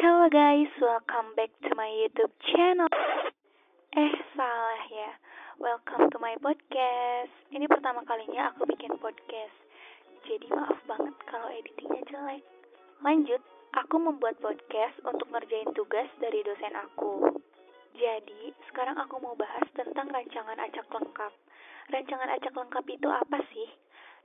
Hello guys, welcome back to my YouTube channel. Eh, salah ya. Welcome to my podcast. Ini pertama kalinya aku bikin podcast. Jadi maaf banget kalau editingnya jelek. Lanjut, aku membuat podcast untuk ngerjain tugas dari dosen aku. Jadi, sekarang aku mau bahas tentang rancangan acak lengkap. Rancangan acak lengkap itu apa?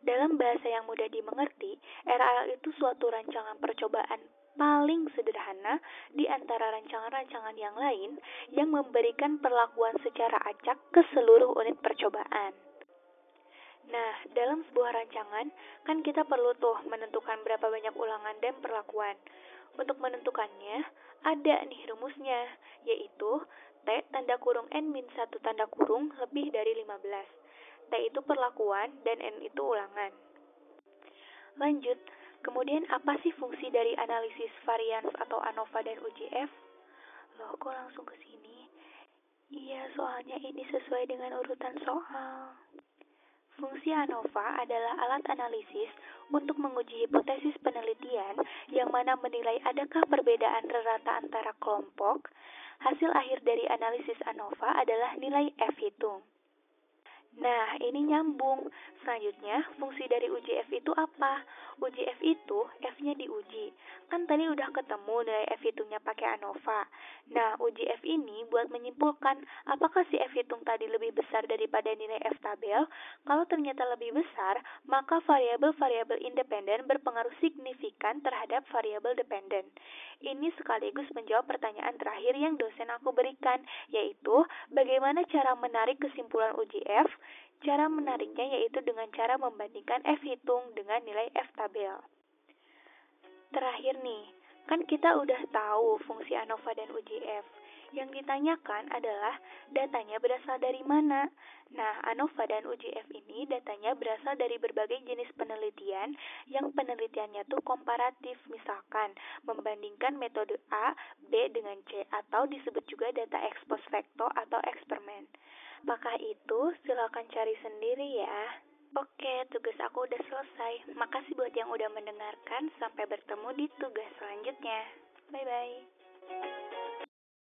Dalam bahasa yang mudah dimengerti, RAL itu suatu rancangan percobaan paling sederhana di antara rancangan-rancangan yang lain yang memberikan perlakuan secara acak ke seluruh unit percobaan. Nah, dalam sebuah rancangan, kan kita perlu tuh menentukan berapa banyak ulangan dan perlakuan. Untuk menentukannya, ada nih rumusnya, yaitu T tanda kurung N min 1 tanda kurung lebih dari 15. T itu perlakuan dan N itu ulangan. Lanjut, kemudian apa sih fungsi dari analisis varians atau ANOVA dan UJF? Loh, kok langsung ke sini? Iya, soalnya ini sesuai dengan urutan soal. Fungsi ANOVA adalah alat analisis untuk menguji hipotesis penelitian yang mana menilai adakah perbedaan rata antara kelompok. Hasil akhir dari analisis ANOVA adalah nilai F hitung. Nah, ini nyambung. Selanjutnya, fungsi dari UJF itu apa? UJF itu F-nya diuji. Kan tadi udah ketemu nilai F hitungnya pakai ANOVA. Nah, UJF ini buat menyimpulkan apakah si F hitung tadi lebih besar daripada nilai F tabel. Kalau ternyata lebih besar, maka variabel-variabel independen berpengaruh signifikan terhadap variabel dependen. Ini sekaligus menjawab pertanyaan terakhir yang dosen aku berikan, yaitu bagaimana cara menarik kesimpulan UJF Cara menariknya yaitu dengan cara membandingkan F hitung dengan nilai F tabel. Terakhir nih, kan kita udah tahu fungsi ANOVA dan UJF. Yang ditanyakan adalah datanya berasal dari mana. Nah, ANOVA dan UJF ini datanya berasal dari berbagai jenis penelitian yang penelitiannya tuh komparatif. Misalkan, membandingkan metode A, B dengan C atau disebut juga data ex post facto atau eksperimen. Apakah itu? Silakan cari sendiri ya. Oke, tugas aku udah selesai. Makasih buat yang udah mendengarkan. Sampai bertemu di tugas selanjutnya. Bye bye.